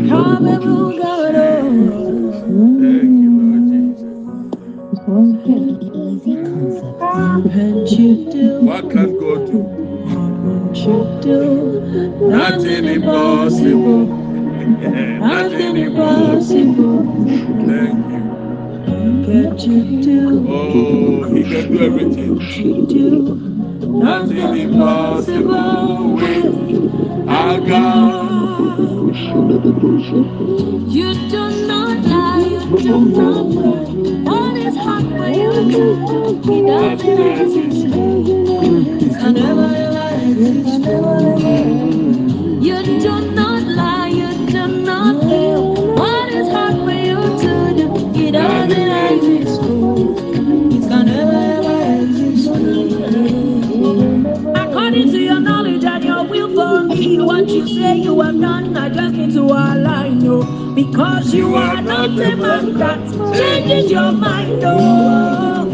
Thank you, Lord Jesus. What can God do? Nothing impossible. Nothing impossible. You. Oh, He can do everything. Nothing impossible with our God. You do not lie, you do not lie. What is for you? Can never ever exist. You do say you have done, I just need to align you. Because you are not a man that changes your mind. Oh,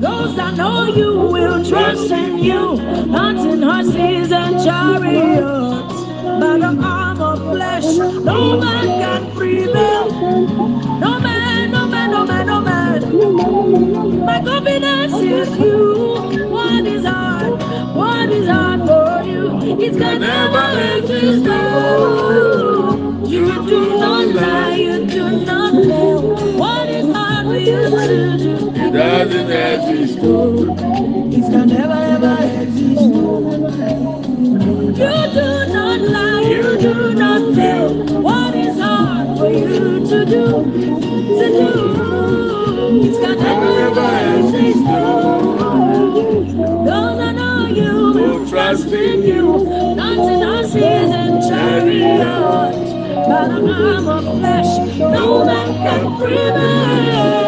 those that know you will trust in you, not in horses and chariots. By the arm of flesh, no man can prevail. No man, no man, no man, no man. My confidence is you. What is hard? What is hard for you? It can never exist. Oh, You do not lie. You do not fail. What is hard for you to do? It doesn't exist. It can never ever exist. You do not lie. You do not fail. What is hard for you to do? To do. It can never ever exist. Those trust in you. Not in horses and chariots. By the arm of flesh, no man can prevail.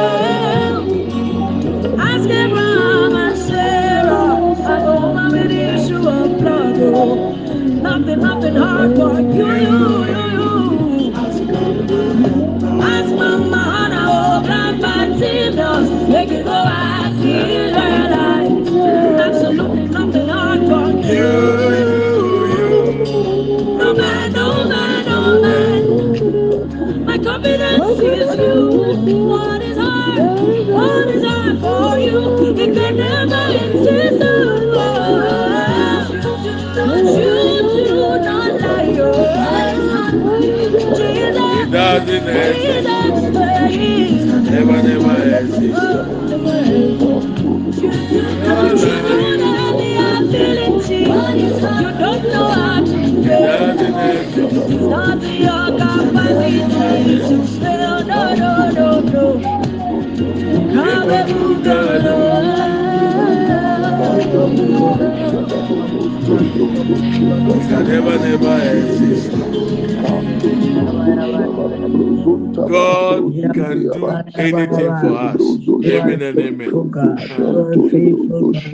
God can do anything for us. Amen and amen.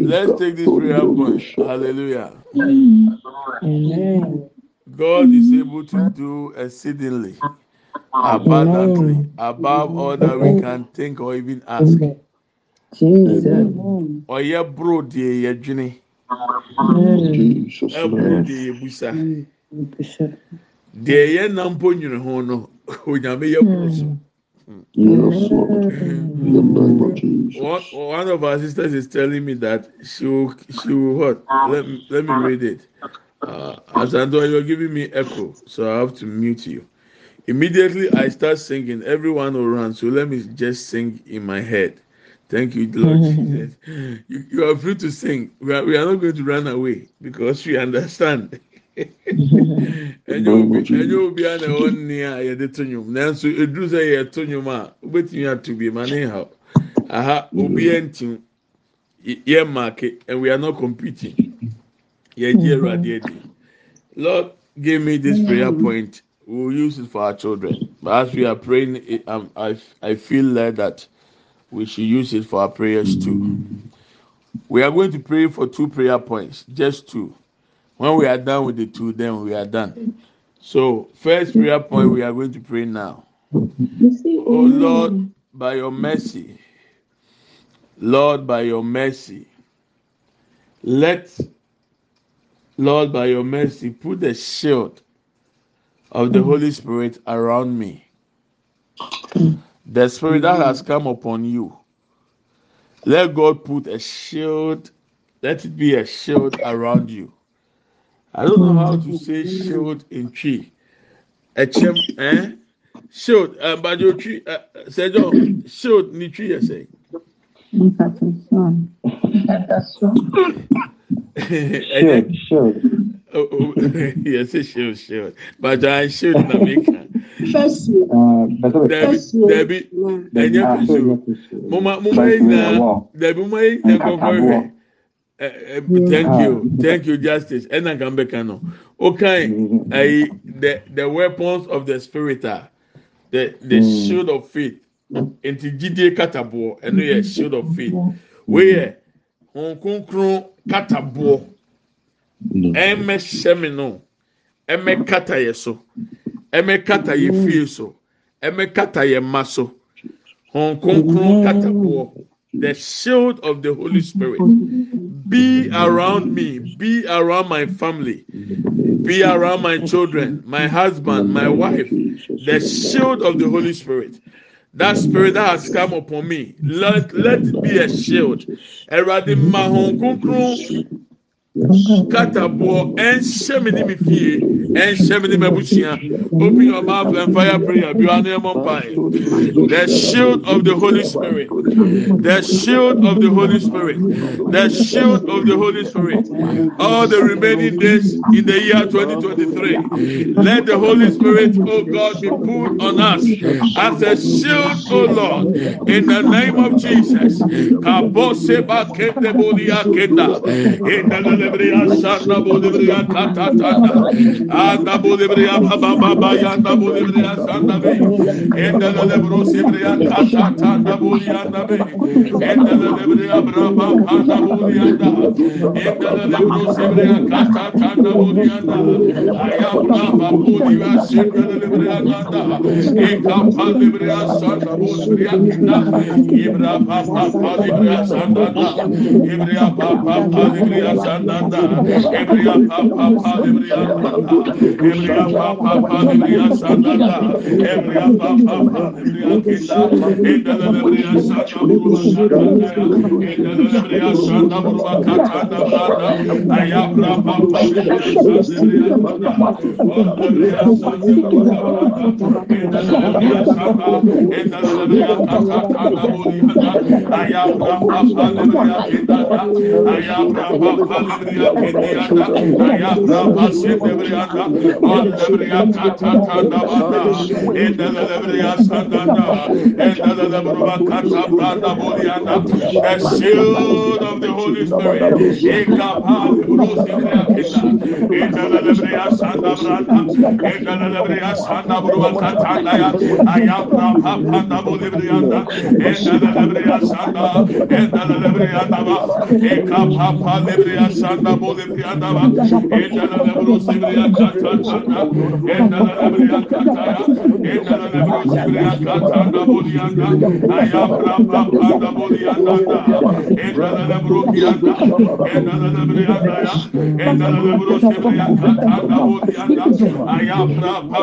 Let's take this prayer point. Hallelujah. God is able to do exceedingly, abundantly, above all that we can think or even ask. Ɔyɛ bro deɛ yɛdwene, Jesus ɛboro name. deɛ yɛbusa. Deɛ yɛn nam mpo nwene ho no, onyame yɛ boro so. Yes, Lord. In the name of Jesus. One, one of our sisters is telling me that she will, she will what? Let, me- let me read it. Uh, Asando, you're giving me echo, so I have to mute you. Immediately I start singing, everyone will run. So let me just sing in my head. Thank you, Lord Jesus. You, you are free to sing. We are, we are not going to run away because we understand. Ɛnyɛ obi ɛnyɛ obi a na ɛwɔ nne a yɛde to nnwom. Nanso eduru sɛ yɛto nnwom a wobɛtumi ato bi ma ne ha aha obi ɛntim yɛ maake and we are not competing. Yɛgye awurade adi. Lord give me this prayer point. We will use it for our children. But as we are praying it, um, I, I feel led that we should use it for our prayers too. We are going to pray for two prayer points just two when we are done with the two then we are done so first prayer point we are going to pray now oh lord by your mercy lord by your mercy let lord by your mercy put the shield of the Holy Spirit around me. The Spirit that has come upon you. Let God put a shield, let it be a shield around you. I don't know how to say shield in tree. Echem, eh? Shield, eh, uh, but your tree, eh, uh, said your shield, ni tree, I say. Shield, shield. Oh, oh, yes, shield, shield. But I shield na meka. First, Debbie, Debbie, Debbie, Mama, Mama, Debbie, Mama, Debbie, Mama, so. not to shield. Moma, moma But yi we are na, wall. dabi, moma yi na Nkataboɔ. kɔkɔ hwɛ. Thank you, thank you, justice. Kan bɛ no. Okay, mm. ayi, the the weapons of the spirit are the the Mm. shield of faith. Nti jidie kataboɔ, ɛno eh, yɛ shield of faith. Mm. Wei yɛ nkonkron kataboɔ. ɛmɛ hyɛ mi no eh, ɛmɛ eh, kata yɛ so ɛmɛ kata yɛ mm. fie so ɛmɛ kata yɛ ma so hɔn kronkron kata boɔ the shield of the holy spirit. Be around me. Be around my family. Be around my children my husband my wife. The shield of the holy spirit. That spirit that has come upon me let let it be a shield open your mouth and fire prayer the shield of the holy spirit. The shield of the holy spirit. The shield of the holy spirit. All the remaining days in the year 2023 let the holy spirit oh god be put on us as a shield oh lord in the name of jesus. Kaboseba kende bodebria sanda bodebria ta ta ta anda bodebria ba ba ba ba anda bodebria sanda be enda le bro sebria ta ta ta anda bodi anda be enda le bria bra ba ba anda bodi anda enda le bro sebria ta ta ta anda bodi anda aya bra ba bodi va sebria le bria anda e ka pa le bria sanda bodebria na ibra ba ba ba le bria sanda ibra ba ba ba le bria sanda Sanda, Ebria Papa Ebria Papa, Ebria Papa Ebria Sanda, Ebria Papa Ebria Kinda, Ebria Ebria Sanda Burba Sanda, Ebria Ebria Sanda Burba Katanda Brada, Ayabra Papa Ebria Sanda Burba Katanda, Ebria Sanda Burba Katanda, Ebria Sanda, Ebria Sanda Katanda Burba Katanda, Ayabra Papa Ebria Kinda, Ayabra Papa The shield of the Holy Spirit anda bol piyada var. Endana da bro sebriya kata kata. Endana da briya kata ya. Endana da bro sebriya kata da bol yanda. Aya bra bra bra da bol yanda da. Endana da bro piyada. Endana da briya da ya. Endana da bro sebriya kata da bol yanda. Aya bra bra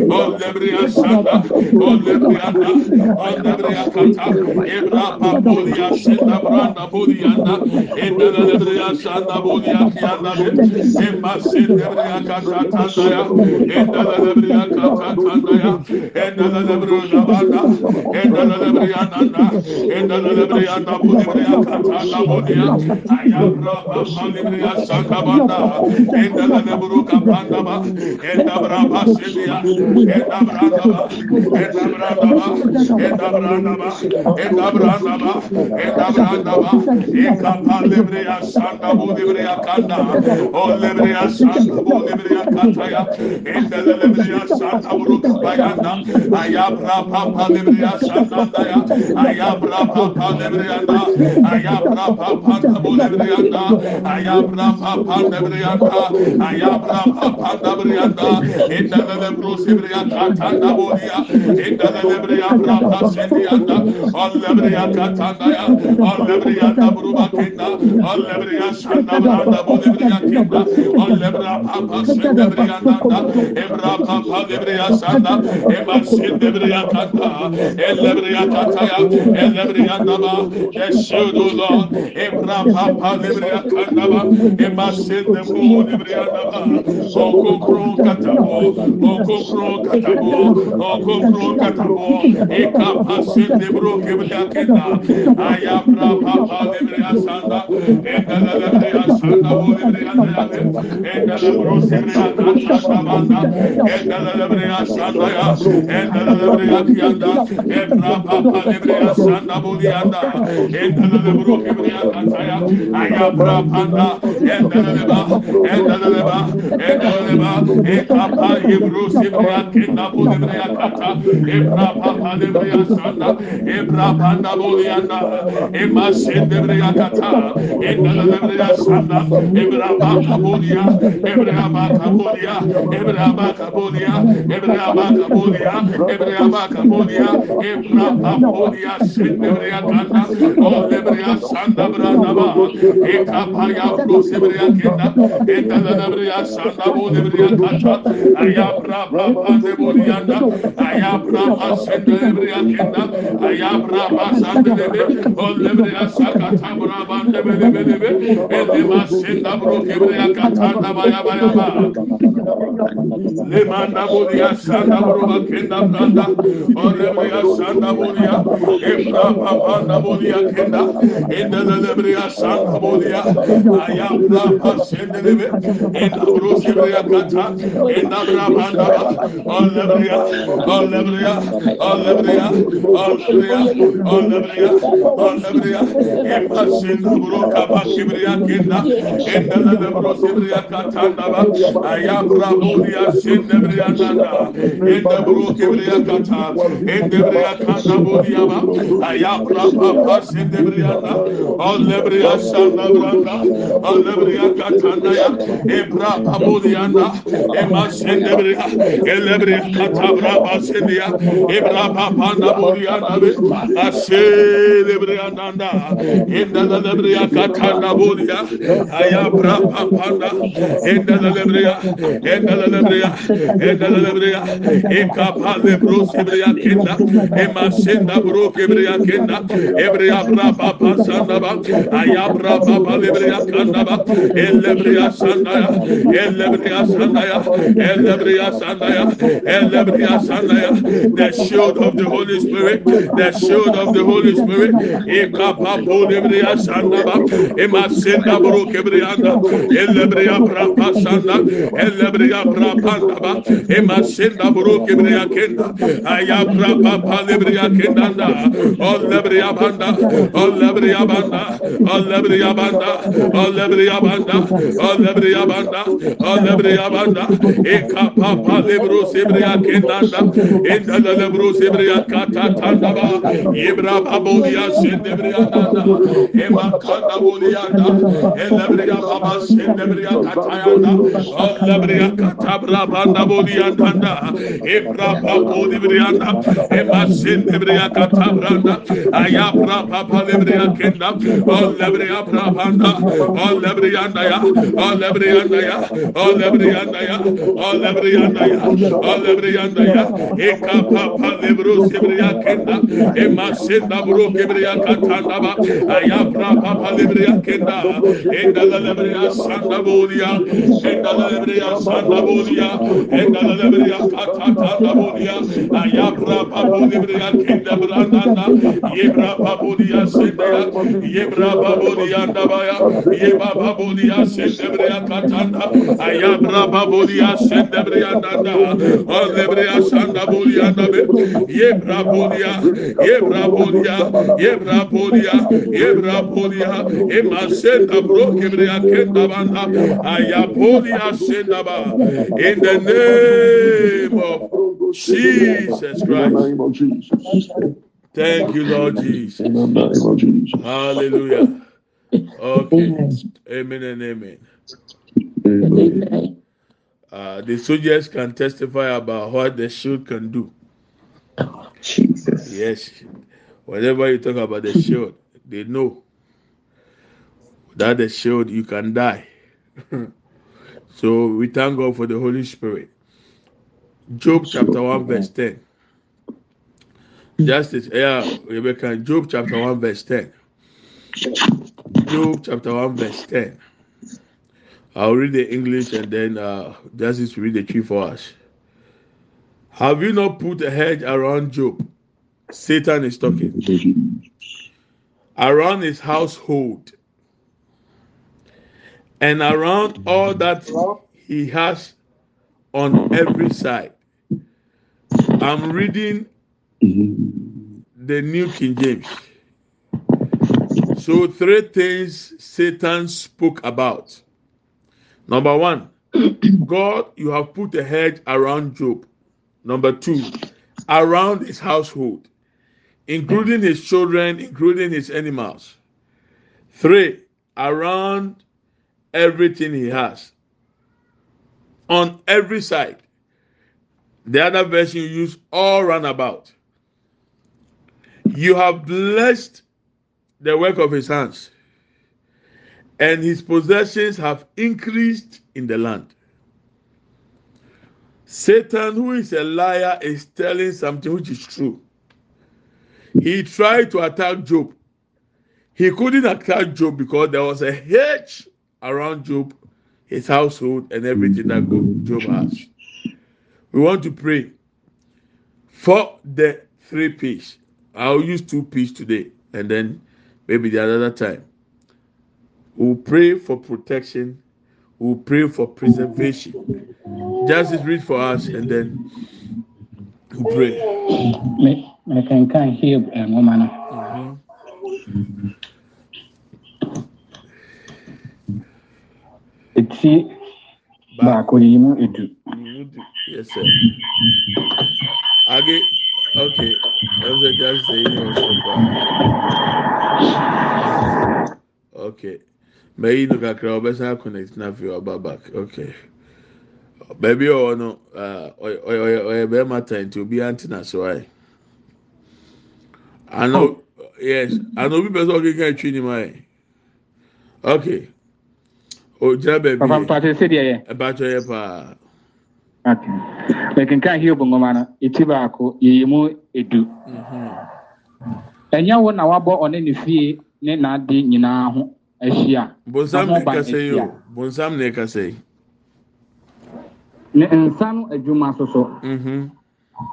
Olebria Santa, Olebria Anda, Olebria Kata, Ebra Papolia, Senda Branda Bolianda, Endelebria Santa Bolia Kianda, Emma Sendebria Kata Tandaya, Endelebria Kata Tandaya, Endelebria Banda, Endelebria Nanda, Endelebria Nanda Bolibria Kata Bolia, Ayabra Papolia Santa Banda, Endelebruka Pandaba, Endabra Paselia, Etabradaba, Etabradaba, Etabradaba, Etabradaba, Etabradaba, Ekapar Libreya Santa Budibreya Kanda, O Libreya Santa Budibreya Kataya, Endele Libreya Santa Buruka Bayanda, Ayabra Papa Libreya Santa Daya, Ayabra Papa Libreya Da, Ayabra Papa Libreya Da, Ayabra Papa Libreya Da, Ayabra Papa Libreya Da, Endele Libreya lebriya katanda boya inda lebriya brata sendiyanda al lebriya katanda ya al lebriya da bruba kenda al lebriya sanda branda bo lebriya kenda al lebra papa sende lebriya nanda ebra papa lebriya sanda eba sende lebriya kanda el lebriya kataya el lebriya daba eşudu la ebra papa lebriya kanda ba eba sende bo lebriya daba sokokro katabo sokokro kapro katabo, o kopro katabo, e kapasın de bro kebra keda, aya pra papa de bre asanda, e asanda bo asanda shamanda, e dala asanda ya, e dala de bre akiyanda, e asanda bo asanda ya, aya pra panda, e dala de ba, e dala de ba, e ya kenda bodebra ya kata sanda ebra panda bolyanda ema sendebra ya kata endala debra sanda ebra papa bolya ebra papa bolya ebra papa bolya ebra papa bolya ebra papa bolya ebra papa o debra sanda bra daba ekapa ya dosebra ya kenda endala debra sanda bodebra ya kata ayabra de borianda aya brava sedelebria kenda aya brava sandelebe olebria sakata brava debelebelebe edema senda bro kebria katanda baya baya baya Lemanda Buria Santa Bruba Kenda Branda Orebria Santa Buria Ebra Panda Buria Kenda Enda Lebria Santa Buria Ayam Brapa Sendelebe Enda Brosebria Kata Enda Brabanda Olebria Olebria Olebria Olebria Olebria Olebria Ebra Senda Bruka Basibria Kenda Enda Lebrosebria Kata Ayam Raburia Sendebria Nanda, in the Brokebria Kata, in the Bria Kata Bodiaba, Ayapra Papa Sendebriana, Olebria Sandabranda, Olebria Katanaya, Ebra Pabodiana, Emma Sendebria, Elebria Katabra Basendia, Ebra Papanda Bodiana, Asebria Nanda, in the Lebria Katana Bodia, Ayapra Papanda, in the Lebria ekalelebreya ekalelebreya ekapale brosebreya kenda emasenda brokebreya kenda ebreya braba pasanda ba ayabra baba lebreya kanda ba elebreya sandaya elebreya sandaya elebreya sandaya elebreya sandaya the shield of the Holy Spirit the shield of the Holy Spirit. Ekapabo lebreya sanda ba emasenda brokebreya kanda elebreya braba sanda elebreya brea brapa ba. E masenda buru ke brea kenda. Aya brapa pa le brea kenda da o le brea banda. O le brea banda. O le brea banda. O le brea banda. O le brea banda. O le brea banda. E ka pa pa le bru se brea kenda da e da le le bru se brea ka ta ta da ba. E bra pa bo dia se de brea da da e ma ka da bo dia da e le brea pa ba se de brea ka ta ya da o le brea katabra banda bodi yandanda ebra pa bodi brianda eba sin ebria katabra da ayabra pa pa lebria kenda ol lebria pra banda ol lebria anda ya. Ol lebria anda ya. Ol lebria anda ya. Ol lebria anda ya. Ol lebria anda ya. Eka pa pa lebro sebria kenda ema sin da bro kebria katanda ba. Ayabra pa pa lebria kenda enda lebria sanda bodi ya. Enda lebria santa bolia enda la lebria katata da bolia ayabra babu lebria kenda branda yebra babu dia sendaya yebra babu dia dabaya yebra babu dia sendebria katanda ayabra babu dia sendebria danda or lebria santa bolia dabe yebra in the name of Jesus Christ thank you Lord Jesus hallelujah Okay. Amen. amen and amen. Amen. Uh, the soldiers can testify about what the shield can do. Jesus. Yes. Whenever you talk about the shield, they know that the shield you can die. so we thank God for the Holy Spirit. Job chapter 1, verse 10. Justice, yeah, Rebecca, Job chapter 1, verse 10. Job chapter 1, verse 10. I'll read the English and then uh, Justice will read the Twi for us. Have you not put a hedge around Job? Satan is talking. Around his household and around all that he has on every side. I'm reading the New King James. So, three things Satan spoke about. Number one, God, you have put a hedge around Job. Number two, around his household, including his children, including his animals. Three, around everything he has. On every side. The other version you use all roundabout. You have blessed the work of his hands, and his possessions have increased in the land. Satan, who is a liar, is telling something which is true. He tried to attack Job. He couldn't attack Job because there was a hedge around Job, his household, and everything that Job has. We want to pray for the three P's. I'll use two P's today, and then maybe the other time. We'll pray for protection. We'll pray for preservation. Just read for us, and then we'll pray. mekenkan Hiob nwoma uh, no mm-hmm. eti baako yi mu edu. Yes, sir. Age, okay, ẹsẹ̀ jáde sẹ́yìn ní ọ̀sán pa. Okay, mẹ́yìn nù kakra ọbẹ̀ sá connect náà fi ọba back, okay. Bẹ̀ẹ̀bi ọ̀wọ́ no, ọ̀yẹ̀ bẹ́ẹ̀ma tàn tí obi àǹtí náà sọ ayé. Àná, yes, ano obi pẹ̀ sọ ọ̀kẹ́kẹ́ ẹ̀twi ni mu ayé. ok O jira papa baby. mpate sɛ deɛ yɛ About your pa. okay mekenkan Hiob nwoma no eti baako yiyi mu edu ɛnyɛ wo na wabɔ ɔne ne fie ne n'ade nyinaa ho ahyia Bonsam ne kasa yi o. Bonsam ne kasa yi. ne nsa no adwuma so so Mhm.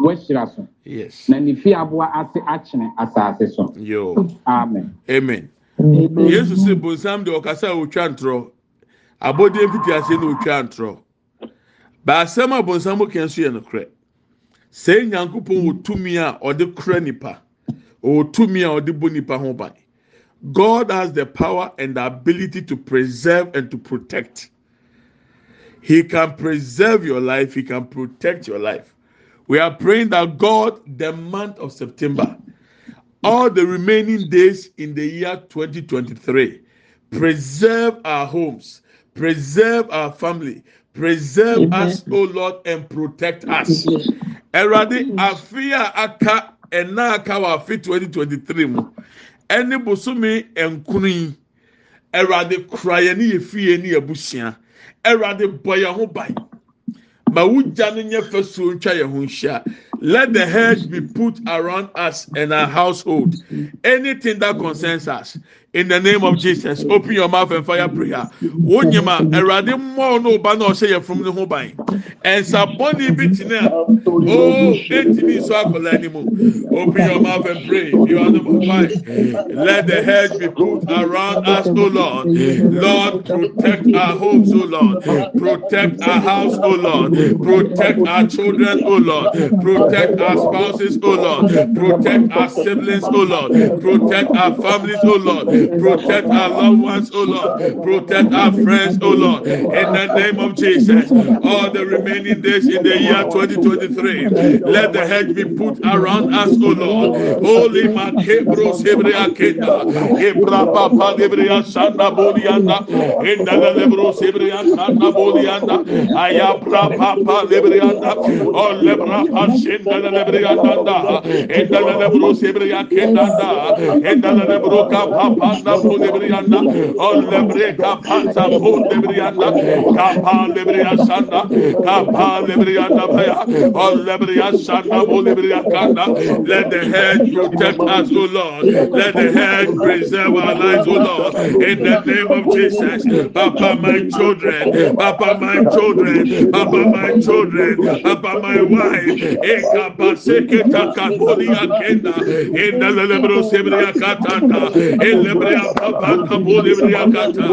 wahyira so Yes. na ne fie aboa ase akyene asase so Yo. amen Amen. Yesu sɛ bonsam de ɔkasa a otwa ntorɔ. Abɔdeɛ mfiti ase na otwa ntorɔ. Baasɛm a bonsam ka nso yɛ nokorɛ. Sɛ nyankopɔn wɔ tumi a ɔde kora nipa. Ɔwɔ tumi a ɔde bɔ nipa ho ban. God has the power and the ability to preserve and to protect. He can preserve your life. He can protect your life. We are praying that God, the month of September, all the remaining days in the year 2023, preserve our homes, preserve our family, preserve Amen. us, oh Lord, and protect us. Erade afi a aka ɛna aka wɔ afi 2023 mu. Ɛne bosomi nkunu yi Erade kura yɛn ne yɛ fie ne yɛ busua Erade bɔ yɛn ho ban ma wugya no nyɛ fasuo ntwa yɛn ho nhyia let the hedge be put around us and our household. Anything that concerns us in the name of jesus open your mouth and fire prayer. Wonyima awurade mmɔɔ no ba na yɛ funu ne ho ban. Ɛnsabɔne bi tena a oh etimi nso akɔla anim open your mouth and pray. You are number five. Let the hedge be put around us o lord. Lord protect our homes o lord. Protect our house o lord. Protect our children o lord. Protect our spouses, O Lord. Protect our siblings, O Lord. Protect our families, O Lord. Protect our loved ones, O Lord. Protect our friends, O Lord. In the name of Jesus, all the remaining days in the year 2023, let the hedge be put around us, O Lord. Holy Makebro Sebrea Kenda, Ebra Papa Lebrea Sanda Bolianda, Endala Lebro Sebrea Sanda Bolianda, Ayabra Papa Lebreanda, O oh, Lebra Pasenda Lebreanda, Endala Lebro Sebrea Kenda, Endala Lebro Papa Lebreanda, O Lebreka Panta Lebreanda, Kapa Lebrea Sanda, Kapa Lebreanda Baya, O Lebrea Sanda Bolibrea Kanda, let the hedge protect us, O Lord. Let the hedge preserve our lives, O Lord. In the name of Jesus, Papa, my children, Papa, my children, Papa, my children, Papa, my wife, Eka Paseke Takapoli Akenda, in the Lebro Sebria Katata, in lebrianta baka boli briakata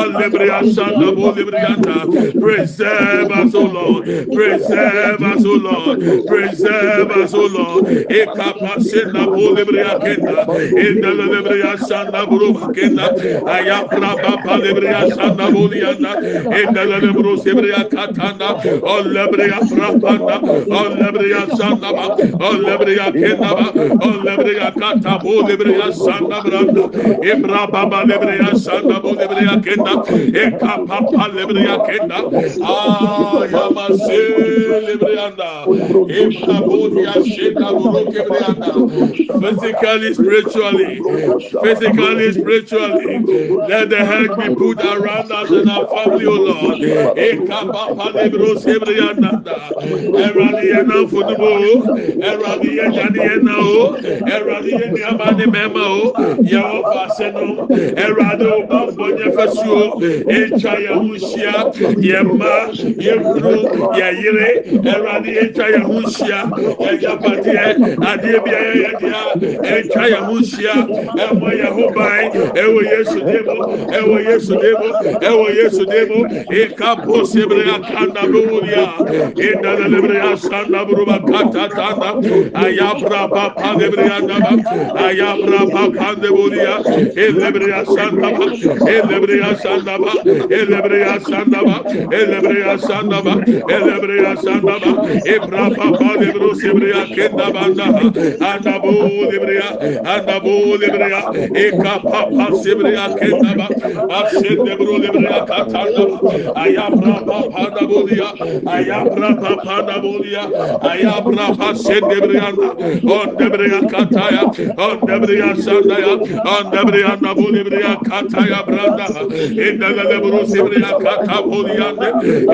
alebreasa da boli brianta preserve us o lord. Preserve us o lord. Preserve us o lord. E kapase da boli briaketa e da lebreasa da buru baketa aya praba bali briasa da boli anda e da lebru sebriakata da o lebrea praba da o lebreasa da ba o lebreaketa ba o lebreakata boli briasa da branda. Ibra Baba Lebria Sanda Bolibria Kenda, Eka Papa Lebria Kenda, Ah Yamase Lebrianda, Ibra Bodia Shenda Buruke Brianda, physically, spiritually, physically, spiritually, let the hedge be put around us and our family, O Lord. Eka Papa Lebro Sebrianda, Eradi Yana Funubo, Eradi Yana Yana O, Eradi Yana Mema O, ase no ɛwurade ɔbɔfo nyɛfasuo ɛtwa yɛn ho nhyia yɛn mma yɛn kunu yɛn yere ɛwurade ɛtwa yɛn ho nhyia yɛn yapadeɛ adeɛ bi ayɛ yɛn dea ɛtwa yɛn ho nhyia ɛmɔ yɛn ho ban. Ɛwɔ yesu de mu. Ɛwɔ yesu de mu. Ɛwɔ yesu de mu. Eka posi ebere akanda lowuria endana lebere asanda buruba kata tanda. Ayabra papa lebere andaba ayabra papa ndebolia. ellebriya sandaba, ellebriya sandaba, ellebriya sandaba, ellebriya sandaba, ellebriya sandaba, ebra baba lebro sebriya kenda banda, anda bu lebriya, anda bu lebriya, eka papa sebriya kenda ba, asen lebro lebriya katanda, ayabra papa da boliya, ayabra papa da boliya, ayabra papa sen lebriya, on lebriya kataya, on lebriya sandaya, on lebriya Debrea Nabulibria Kataya Branda, in the Lebro Sebrea Katabuliande,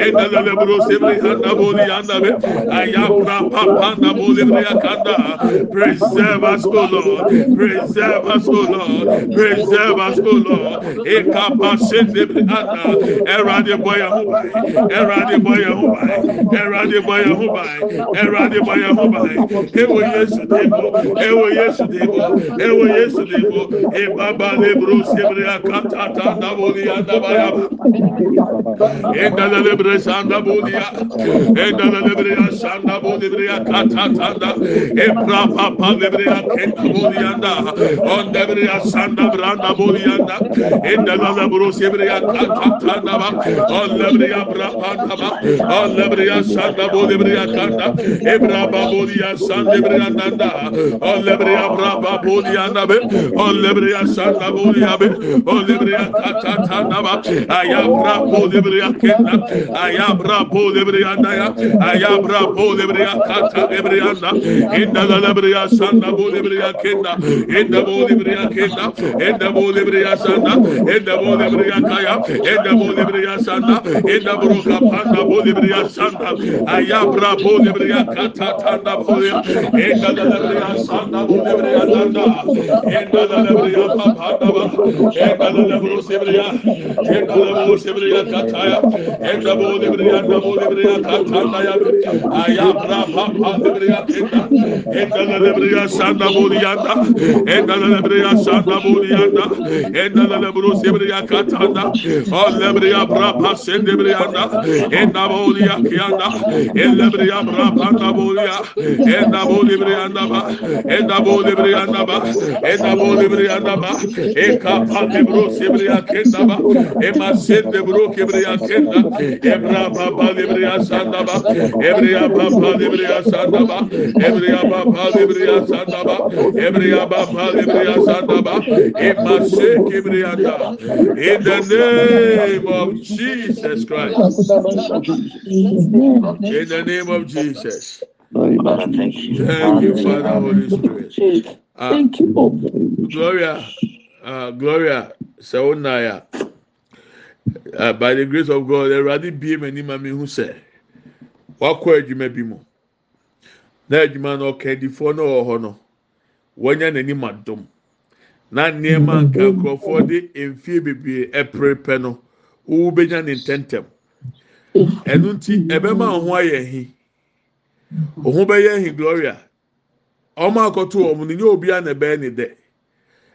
in the Lebro Sebrea Nabulianda, Ayabra Papa Nabulibria Kanda, preserve us, O Lord, preserve us, O Lord, preserve us, O Lord, Ekapa Sende Brianda, Erade Boya Hubai, Erade Boya Hubai, Erade Boya Hubai, Erade Boya Hubai, Ewo Yesu Debo, Ewo Yesu Debo, Ewo Yesu Debo, baba le brusi bria katata da bolia da baraba. Enda da le bresa da bolia. Enda da le bria sanda boli bria katata da. E. On de bria branda bolia da. Enda da le brusi bria katata. On le bria bra. On le bria sanda boli bria kanta. E bra bolia sanda bria. On le bria bra bolia da be. On le santa bolia be olibria kata tanda ba ayabra bolibria kenda ayabra bolibria da ya ayabra bolibria kata ebria da inda da lebria santa bolibria kenda inda bolibria kenda inda bolibria santa inda bolibria kaya inda bolibria santa inda broka panda bolibria santa ayabra bolibria kata tanda bolia inda da lebria santa bolibria tanda inda da lebria Reba Pandava, Ekada Nabu Sebria, Ekada Nabu Sebria Kataya, Ekabo Debria, Nabu Debria Kataya, Ayabra Papa Debria Keta, Ekada Debria Santa Bodianda, Ekada Debria Santa Bodianda, Ekada Nabu Sebria Katanda, O Lebria Brapa Sendebrianda, Endabolia Kianda, Elebria Brapa Nabolia, Endabolibrianda, Endabolibrianda, Endabolibrianda, e sebriya kenda ba. E ma sende kebriya kenda. Ebra pa pa lebriya sanda ba. Ebriya pa pa lebriya sanda ba. Ebriya pa pa lebriya sanda ba. Ebriya pa pa sanda ba. E ma kebriya da in the name of Jesus Christ. In the name of Jesus. Thank you Father Holy Spirit. Thank you, Lord. Gloria uh, Gloria Sawunaya uh, by the grace of God Awurade bie m'anim a mehu sɛ wakɔ adwuma bi mu na adwuma no ɔkɛdifoɔ no wɔ hɔ no wɔnya n'anim adom na nneɛma nka nkurɔfoɔ de mfie bebree ɛprepɛ no wowu benya ne ntɛntɛm ɛno nti ɛbɛma wɔn ho ayɛ hi wɔn ho bɛyɛ hi gloria. Wɔn akɔto wɔn no nye obiara na ɛbɛyɛ ne dɛ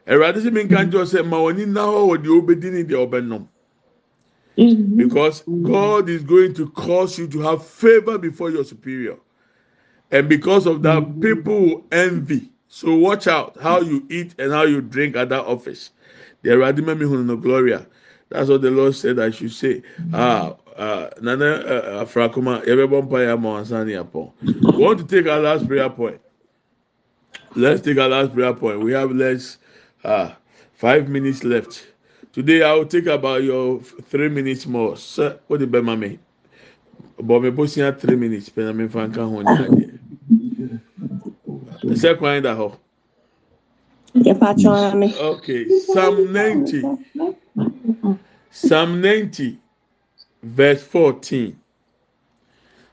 awurade sɛ mi nka nkyɛn sɛ ma wɔn ani na hɔ wɔ deɛ ɔbɛdi ne deɛ ɔbɛnom. Because God is going to cause you to have favor before your superior. And because of that, people will envy. So watch out how you eat and how you drink at that office. The Radimami Huno Gloria. That's what the Lord said I should say. Ah, uh, Nana uh, Afrakuma, everyone paya Mwansani upon. We want to take our last prayer point. Let's take our last prayer point. We have less uh, five minutes left. Today I will take about your three minutes more. Sir, what did Bema me? But me at three minutes. I'm in Franca Honey. The second that ho. Me. Okay, Psalm 90. Psalm 90, verse 14.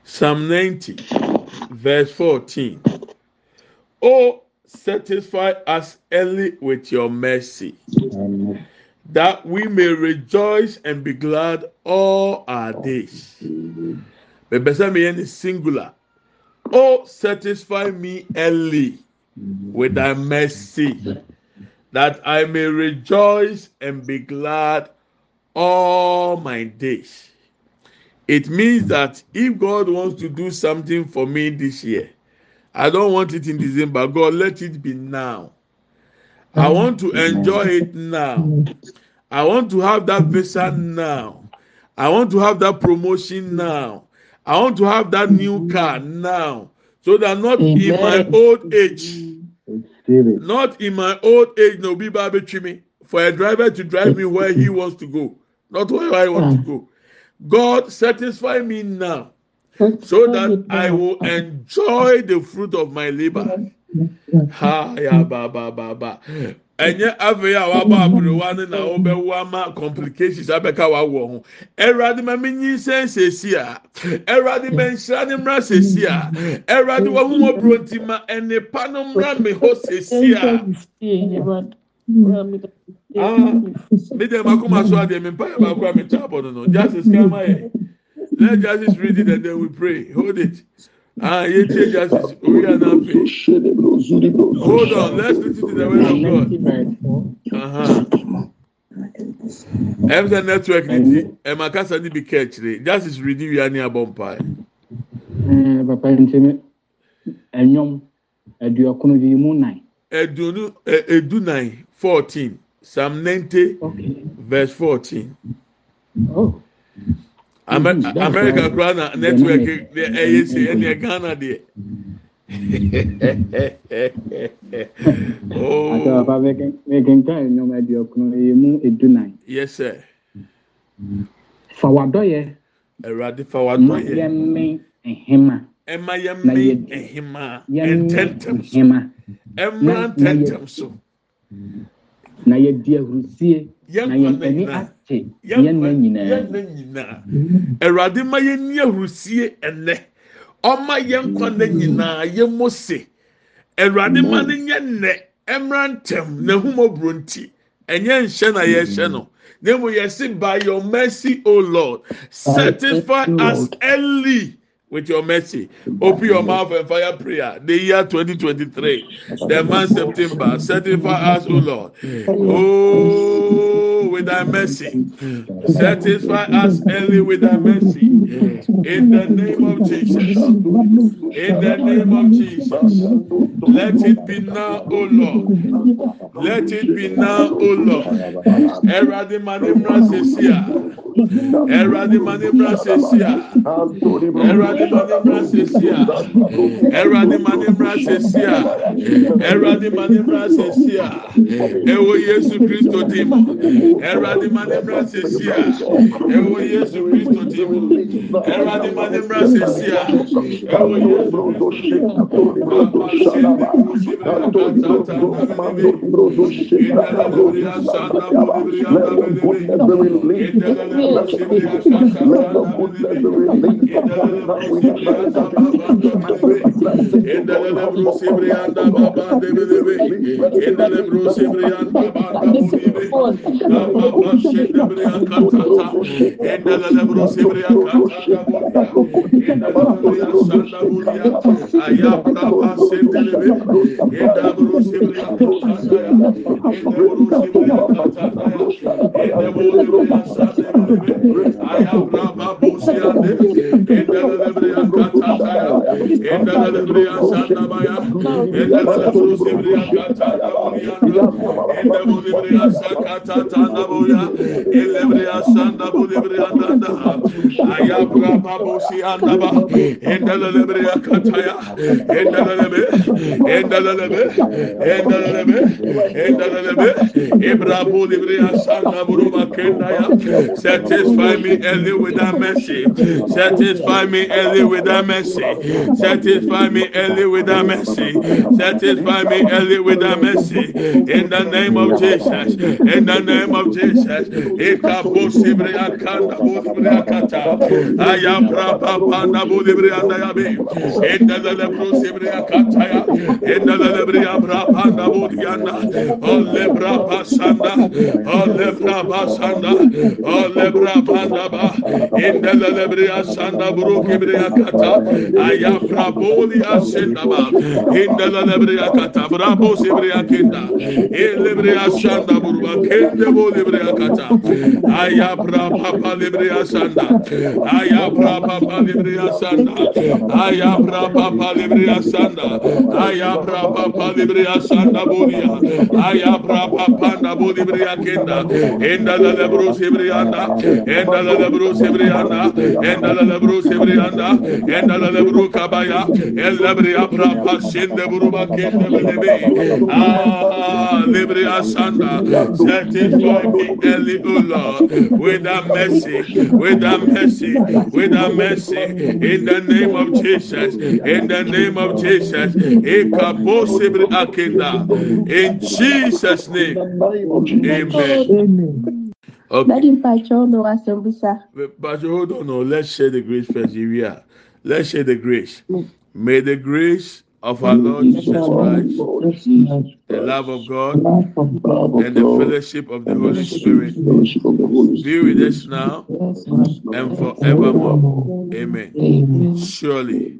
Psalm 90, verse 14. Oh, satisfy us early with your mercy, that we may rejoice and be glad all our days. Mi yẹn singular. Oh, satisfy me early with thy mercy, that I may rejoice and be glad all my days. It means that if God wants to do something for me this year, I don't want it in December. God, let it be now. I want to enjoy it now. I want to have that visa now. I want to have that promotion now. I want to have that new car now. So that not in my old age, not in my old age, no be me for a driver to drive me where he wants to go, not where I want to go. God satisfy me now so that I will enjoy the fruit of my labor. Ha ya ba ba ba ba. Ɛnyɛ afei a waba aburewa ne na ɔbɛwo ama complications abɛka wawɔ ho. Ɛwurade ma mi nyi nsɛn sɛsi a. Ɛwurade ma nhyira ne mmra sɛsi a. Ɛwurade wɔ ho mɔburo nti ma ɛnipa no mmra mi hɔ sɛsi a. Mi dẹ̀ ma kó ma sọ adìẹ mi mpa yẹ baako a mi tẹ abọ nono. Justice kama yẹ. Let justice read it and then we pray. Hold it. Ah, yet justice. We are not paid. Hold on. Let's listen to the word of God. Uh-huh. ɛmsa network ni ti ɛma kasa ni bi kɛ akyire justice redi wia ni abɔ mpae. papa ntumi ɛnyɔm aduokunu yi mu nan. edunu eh, edu nan fourteen psalm ninety verse fourteen. Oh america kura na network ɛyɛ se ɛni ghana deɛ. Oh. ati papa mekenkan nneɛma bi ɔkunu ɛyɛ mu edunan. yes sir. fa wadɔyɛ. ɛwurade fa wadɔyɛ. ma yɛ mmɛn ɛhema. ɛma yɛ mmɛn ɛhema ɛntɛntɛm so ɛmra ntɛntɛm so. Na yɛdi ahurusie. Na yɛn ani ate Yɛn nna nyinaa. Awurade ma yɛn ni ahurusie ɛnɛ. Ɔma yɛn nkwa na nyinaa yɛn mo se. Awurade ma ne nyɛ nnɛ. Ɛmra ntɛm na ehumɔburo nti. Ɛnyɛ nhyɛ na yɛhyɛ no. Na emu yɛsi by your mercy o Lord satisfy us early with your mercy. Open your mouth and fire prayer. The year 2023, the month September, satisfy us, O Lord. Oh, with thy mercy. Satisfy us early with thy mercy. In the name of Jesus. In the name of Jesus. Let it be now, O Lord. Let it be now, O Lord. Eradi manimra sesia. Eradi manimra sesia. Eradi manimra sesia. Eradi manimra sesia. Eradi manimra sesia. Ewo Yesu Kristo dimo. Eradi manimra sesia. Ewo Yesu Kristo dimo. Eradi manimra sesia. Ewo Yesu let the. Ayabra sendelebe eda bro sebria kataya eda bro sebria kataya eda bro sebria sandelebe ayabra siandaba eda lebria kataya Endalebe, endalebe, endalebe, endalebe. Ibrabu libria santa buruba kendaya. Satisfy me early with that mercy. Satisfy me early with that mercy. Satisfy me early with that mercy. Satisfy me early with that mercy. In the name of Jesus. In the name of Jesus. Ikabu sibria kanda bulibria kata. Ayabra papa na bulibria ndayabe. Endalebe brosibria kataya. Endalebe brapa na. Ole brapa sanda. Ole brapa sanda. Ole brapa ndaba. Endalebe sanda burukibria kata. Ayabra raboli asendaba indala lebreya kata. Brabo sebreya kenda. Elebreya sanda burba. Kende bo lebreya kata. Aya braba pa lebreya sanda aya braba pa lebreya sanda aya braba pa lebreya sanda aya braba pa lebreya sanda bolia aya braba pa na bo lebreya kenda. Endala lebro sebreya anda endala lebro sebreya anda endala lebro sebreya anda endala lebro kaba kabaya. Elebria papa sende buruba kende belebe. Ah, libria sanda. Satisfy me early, O Lord, with that mercy, with that mercy, with that mercy, in the name of Jesus, in the name of Jesus, Ekabosibri akenda. in Jesus' name, Amen. Okay. Daddy Mpacho no asembisa. But hold on, let's share the grace first. Here we are. Let's share the grace. May the grace of our Lord Jesus Christ, the love of God, and the fellowship of the Holy Spirit be with us now and forevermore. Amen. Surely.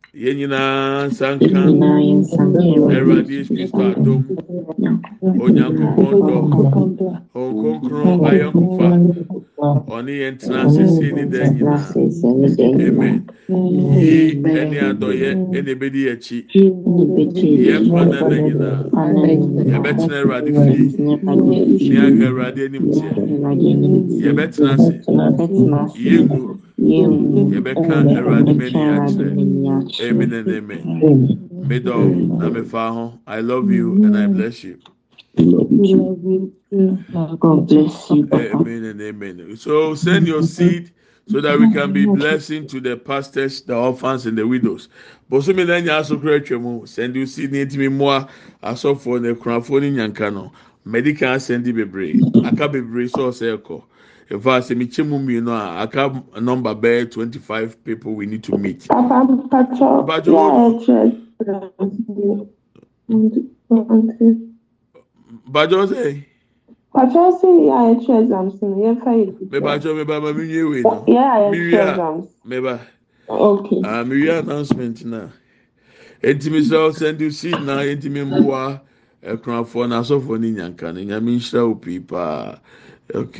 Yɛn nyinaa nsanka Awurade Yesu Kristo adom Onyankopɔn dɔ Wɔn kronkron ayɔnkofa ɔne yɛn tena sese ne dan nyinaa amen. Yi ɛne adɔyɛ ɛna ebedi akyi yɛn kwan na na nyinaa yɛbɛtena Awurade fie ne ahwɛ Awurade anim teɛ yɛbɛtena ase yɛngu yɛbɛka Awurade mani akyerɛ amen and amen medɔw na mefa ho I love you and I bless you. God bless you. Amen and amen. So send your seed so that we can be blessing to the pastors, the orphans, and the widows. Bosumi na nya asokoro atwa mu. Send your seed na etimi mua asofo na kunafo ni nyanka no. medical asɛndi bebree aka bebree sɛ ɔsɛ ɛkɔ ɛfa sɛ mekyɛ mu mmienu a aka number bɛyɛ 25 people we need to meet bàjọ́ sẹ́. bàjọ́ sẹ́ yà á ẹ̀tú exams nù yẹ fẹ́ yẹ. mẹba àjọ mẹba àmà mi yẹ wẹ̀ náà. yà á ẹ̀tú exams. mẹba. ok. ah mi yẹ announcement náà ètùmí sọ sẹ́ndù sí náà ètùmí mú wa ẹ̀kúnrafọ́ náà asọ́fọ́ ní nyàǹkà ní nyàmí nṣẹ́ òpì paa ok.